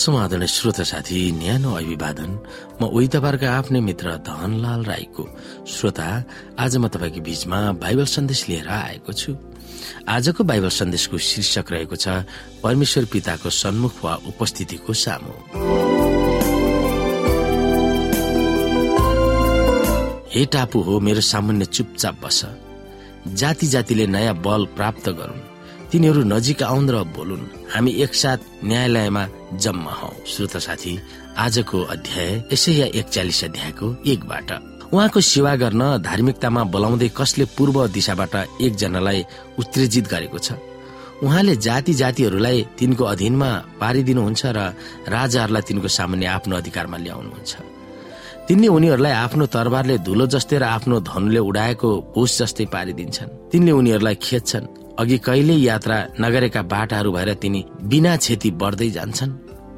समाधान श्रोता साथी न्यानो अभिवादन। म उही तपाईँहरूको आफ्नै मित्र धनलाल राईको श्रोता आज म तपाईँको बीचमा बाइबल सन्देश लिएर आएको छु। आजको बाइबल सन्देशको शीर्षक रहेको छ परमेश्वर पिताको सन्मुख वा उपस्थितिको सामु। हे टापु हो मेरो सामान्य चुपचाप बस। जाति जातिले नयाँ बल प्राप्त गरून्। तिनीहरू नजिक आउन् र बोलुन् हामी एकसाथ न्यायालयमा जम्मा हौ। श्रोता साथी आजको अध्याय यसै या एकचालिस अध्यायको एकबाट। उहाँको सेवा गर्न धार्मिकतामा बोलाउँदै कसले पूर्व दिशाबाट एकजनालाई उत्तेजित गरेको छ? उहाँले जाति जातिहरूलाई तिनको अधीनमा पारिदिनुहुन्छ र राजाहरूलाई तिनको सामान्य आफ्नो अधिकारमा ल्याउनुहुन्छ। तिनले उनीहरूलाई आफ्नो तरबारले धुलो जस्तै र आफ्नो धनुले उडाएको भुस जस्तै पारिदिन्छन्। तिनले उनीहरूलाई खेद्छन्। अघि कहिले यात्रा नगरेका बाटाहरू भएर तिनी बिना क्षति बढ्दै जान्छन्।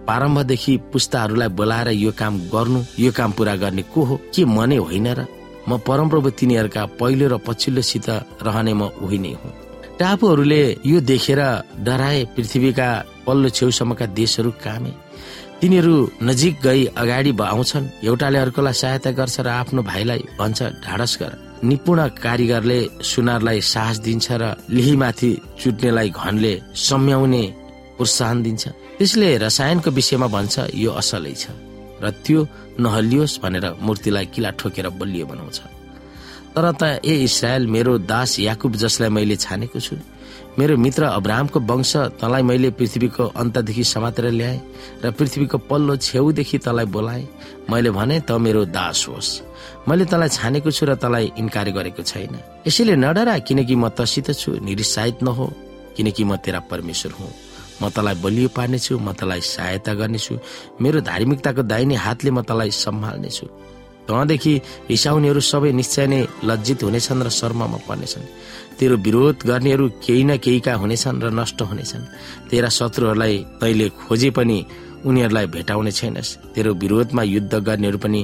प्रारम्भदेखि पुस्ताहरूलाई बोलाएर यो काम गर्नु यो काम पूरा गर्ने को हो के मनै होइन र म परमप्रभु तिनीहरूका पहिलो र पछिल्लोसित रहने म उही नै हुँ। टापुहरूले यो देखेर डराए पृथ्वीका पल्लो छेउसम्मका देशहरू कामे। तिनीहरू नजिक गई अगाडि आउँछन् एउटाले अर्कोलाई सहायता गर्छ र आफ्नो भाइलाई भन्छ ढाडस गर। निपुण कारिगरले सुनारलाई साहस दिन्छ र लिहीमाथि चुट्नेलाई घनले सम्याउने प्रोत्साहन दिन्छ। त्यसले रसायनको विषयमा भन्छ यो असलै छ। र त्यो नहलियोस् भनेर मूर्तिलाई किला ठोकेर बलियो बनाउँछ। तर त ए इसरायल मेरो दास याकुब जसलाई मैले छानेको छु मेरो मित्र अब्राहमको वंश तँलाई मैले पृथ्वीको अन्तदेखि समातेर ल्याए र पृथ्वीको पल्लो छेउदेखि तँलाई बोलाए। मैले भने त मेरो दास होस्। मैले तँलाई छानेको छु र तँलाई इन्कार गरेको छैन। यसैले नडरा किनकि म तसित छु निरुत्साहित नहो किनकि म तेरा परमेश्वर हुँ। म तँलाई बलियो पार्नेछु म तँलाई सहायता गर्नेछु। मेरो धार्मिकताको दाहिने हातले म तँलाई सम्हाल्नेछु। तँदेखि रिसाउनेहरू सबै निश्चय नै लज्जित हुनेछन् र शर्ममा पर्नेछन्। तेरो विरोध गर्नेहरू केही न केहीका हुनेछन् र नष्ट हुनेछन्। तेरा शत्रुहरूलाई तैले खोजे पनि उनीहरूलाई भेटाउने छैनस्। तेरो विरोधमा युद्ध गर्नेहरू पनि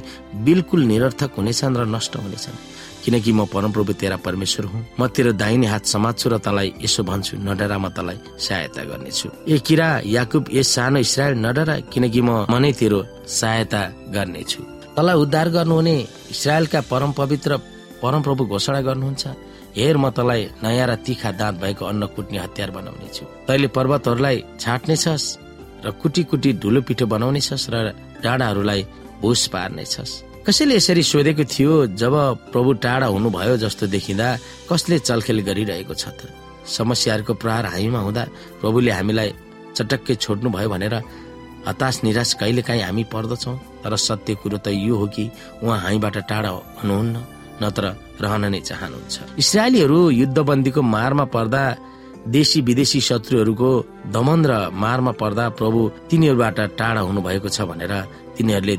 बिल्कुल निरर्थक हुनेछन् र नष्ट हुनेछन्। किनकि म परमप्रभु तेरा परमेश्वर हुँ। म तेरो दाहिने हात समात्छु र तलाई यसो भन्छु नडरा म तलाई सहायता गर्नेछु। ए किरा याकुब यस सानो इसरायल नडरा किनकि म मनै तेरो सहायता गर्नेछु। तलाई उद्धार गर्नुहुने इसरायलका परम पवित्र परमप्रभु घोषणा गर्नुहुन्छ। हेर म तलाई नयाँ र तिखा दाँत भएको अन्न कुट्ने हतियार बनाउनेछु। तैले पर्वतहरूलाई छाट्नेछस् र कुटी कुटी ढुलो पिठो बनाउनेछस् र डाँडाहरूलाई भुस पार्नेछस्। कसैले यसरी सोधेको थियो जब प्रभु टाढा हुनुभयो जस्तो देखिँदा कसले चलखेल गरिरहेको छ त? समस्याहरूको प्रहार हामीमा हुँदा प्रभुले हामीलाई चटक्कै छोड्नु भयो भनेर हताश निराश कहिले काहीँ हामी पर्दछौ। तर सत्य कुरो त यो हो कि उहाँ हामीबाट टाढा हुनुहुन्न नत्र रहन नै चाहनुहुन्छ। इसरायलीहरू युद्धबन्दीको मारमा पर्दा देशी विदेशी शत्रुहरूको दमन र मारमा पर्दा प्रभु तिनीहरूबाट टाढा हुनु भएको छ भनेर तिनीहरूले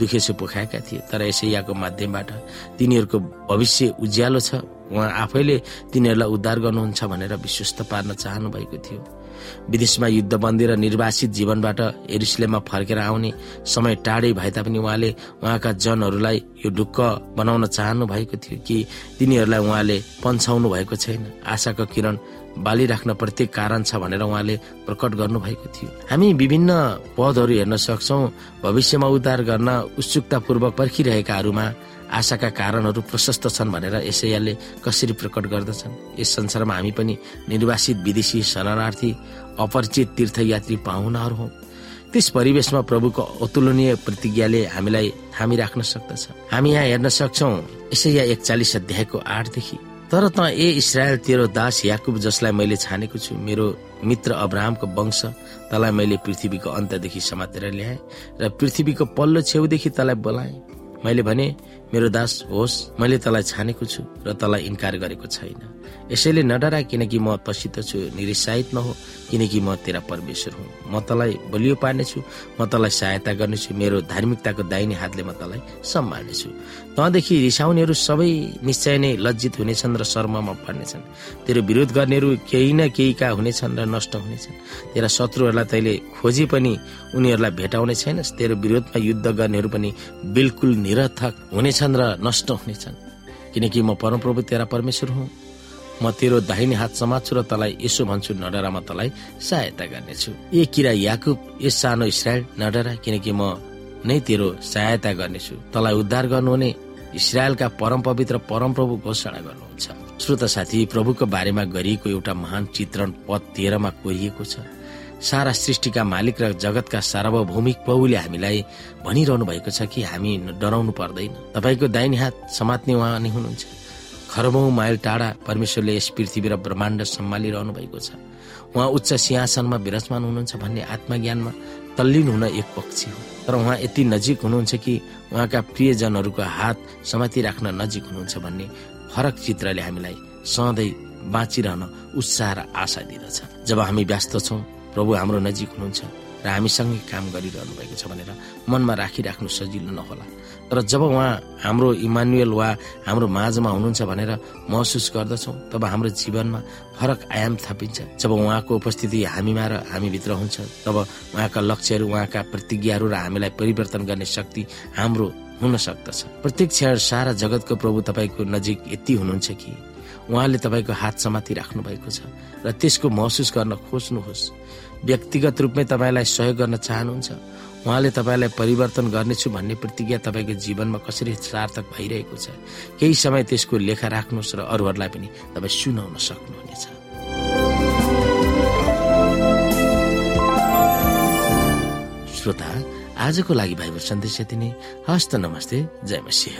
दुखेसो पोखाएका थिए। तर यसैयाको माध्यमबाट तिनीहरूको भविष्य उज्यालो छ। उहाँ आफैले तिनीहरूलाई उद्धार गर्नुहुन्छ भनेर विश्वस्त पार्न चाहनु भएको थियो। विदेशमा युद्धबन्दी र निर्वासित जीवनबाट एरुसलेममा फर्केर आउने समय टाढै भए तापनि उहाँले उहाँका जनहरूलाई यो ढुक्क बनाउन चाहनु भएको थियो कि तिनीहरूलाई उहाँले पन्छाउनु भएको छैन। आशाको किरण बालिराख्न प्रत्येक कारण छ भनेर उहाँले प्रकट गर्नु भएको थियो। हामी विभिन्न पदहरू हेर्न सक्छौ। भविष्यमा उद्धार गर्न उत्सुकतापूर्वक पर्खिरहेकाहरूमा आशाका कारणहरू प्रशस्त छन् भनेर यसैयाले कसरी प्रकट गर्दछन्? यस संसारमा हामी पनि निर्वासित विदेशी शरणार्थी अपरिचित तीर्थयात्री पाहुनाहरू हौ। त्यस परिवेशमा प्रभुको अतुलनीय प्रतिज्ञाले हामीलाई थामिराख्न सक्दछ। हामी यहाँ हेर्न सक्छौ यसै एकचालिस अध्यायको आठदेखि। तर त ए इसरायल तेरो दास याकुब जसलाई मैले छानेको छु मेरो मित्र अब्राहमको वंश तलाई मैले पृथ्वीको अन्तदेखि समातेर ल्याएँ र पृथ्वीको पल्लो छेउदेखि तलाई बोलाएँ। मैले भने मेरो दास होस् मैले तलाई छानेको छु र तलाई इन्कार गरेको छैन। यसैले नडरा किनकि म तसित छु निरुत्साहित नहो किनकि म तेरा परमेश्वर हुँ। म तलाई बलियो पार्नेछु म तलाई सहायता गर्नेछु मेरो धार्मिकताको दाहिने हातले म तलाई सम्हाल्नेछु तँदेखि रिसाउनेहरू सबै निश्चय नै लज्जित हुनेछन् र शर्ममा पर्नेछन्। तेरो विरोध गर्नेहरू केही न केहीका हुनेछन् र नष्ट हुनेछन्। तेरा शत्रुहरूलाई तैले खोजी पनि उनीहरूलाई भेटाउने छैनस्। तेरो विरोधमा युद्ध गर्नेहरू पनि बिल्कुल निरर्थक हुनेछन् र नष्ट हुनेछन्। किनकि म परमप्रभु तेरा परमेश्वर हुँ। म तेरो दाहिने हात समात्छु र तलाई यसो भन्छु नडरामा तलाई सहायता गर्नेछु। ए किरा याकुब यस सानो इसरायल नडरा किनकि म नै तेरो सहायता गर्नेछु। तलाई उद्धार गर्नुहुने इसरायलका परम पवित्र परम प्रभु घोषणा गर्नुहुन्छ। श्रोता साथी प्रभुको बारेमा गरिएको एउटा महान चित्रण पद तेह्रमा कोरिएको छ। सारा सृष्टिका मालिक र जगतका सार्वभौमिक प्रभुले हामीलाई भनिरहनु भएको छ कि हामी डराउनु पर्दैन। तपाईँको दाहिने हात समात्ने उहाँ नै हुनुहुन्छ। खरबौँ माइल टाढा परमेश्वरले यस पृथ्वी र ब्रह्माण्ड सम्हालिरहनु भएको छ। उहाँ उच्च सिंहासनमा विराजमान हुनुहुन्छ भन्ने आत्मज्ञानमा तल्लीन हुन एक पक्षी हो। तर उहाँ यति नजिक हुनुहुन्छ कि उहाँका प्रियजनहरूको हात समातिराख्न नजिक हुनुहुन्छ भन्ने फरक चित्रले हामीलाई सधैँ बाँचिरहन उत्साह र आशा दिँदछ। जब हामी व्यस्त छौँ प्रभु हाम्रो नजिक हुनुहुन्छ र हामीसँगै काम गरिरहनु भएको छ भनेर मनमा राखिराख्नु सजिलो नहोला। तर जब उहाँ हाम्रो इमानुएल वा हाम्रो माझमा हुनुहुन्छ भनेर महसुस गर्दछौँ तब हाम्रो जीवनमा फरक आयाम थपिन्छ। जब उहाँको उपस्थिति हामीमा र हामीभित्र हुन्छ तब उहाँका लक्ष्यहरू उहाँका प्रतिज्ञाहरू र हामीलाई परिवर्तन गर्ने शक्ति हाम्रो हुन सक्दछ। प्रत्येक क्षण सारा जगतको प्रभु तपाईँको नजिक यति हुनुहुन्छ कि उहाँले तपाईँको हात समाति राख्नु भएको छ र त्यसको महसुस गर्न खोज्नुहोस्। व्यक्तिगत रूपमै तपाईँलाई सहयोग गर्न चाहनुहुन्छ। उहाँले तपाईँलाई परिवर्तन गर्नेछु भन्ने प्रतिज्ञा तपाईँको जीवनमा कसरी सार्थक भइरहेको छ। केही समय त्यसको लेखा राख्नुहोस् र अरूहरूलाई पनि तपाईँ सुनाउन सक्नुहुनेछ। श्रोता आजको लागि भाइबर सन्देश यति नै। हस्त नमस्ते। जय मसिंह।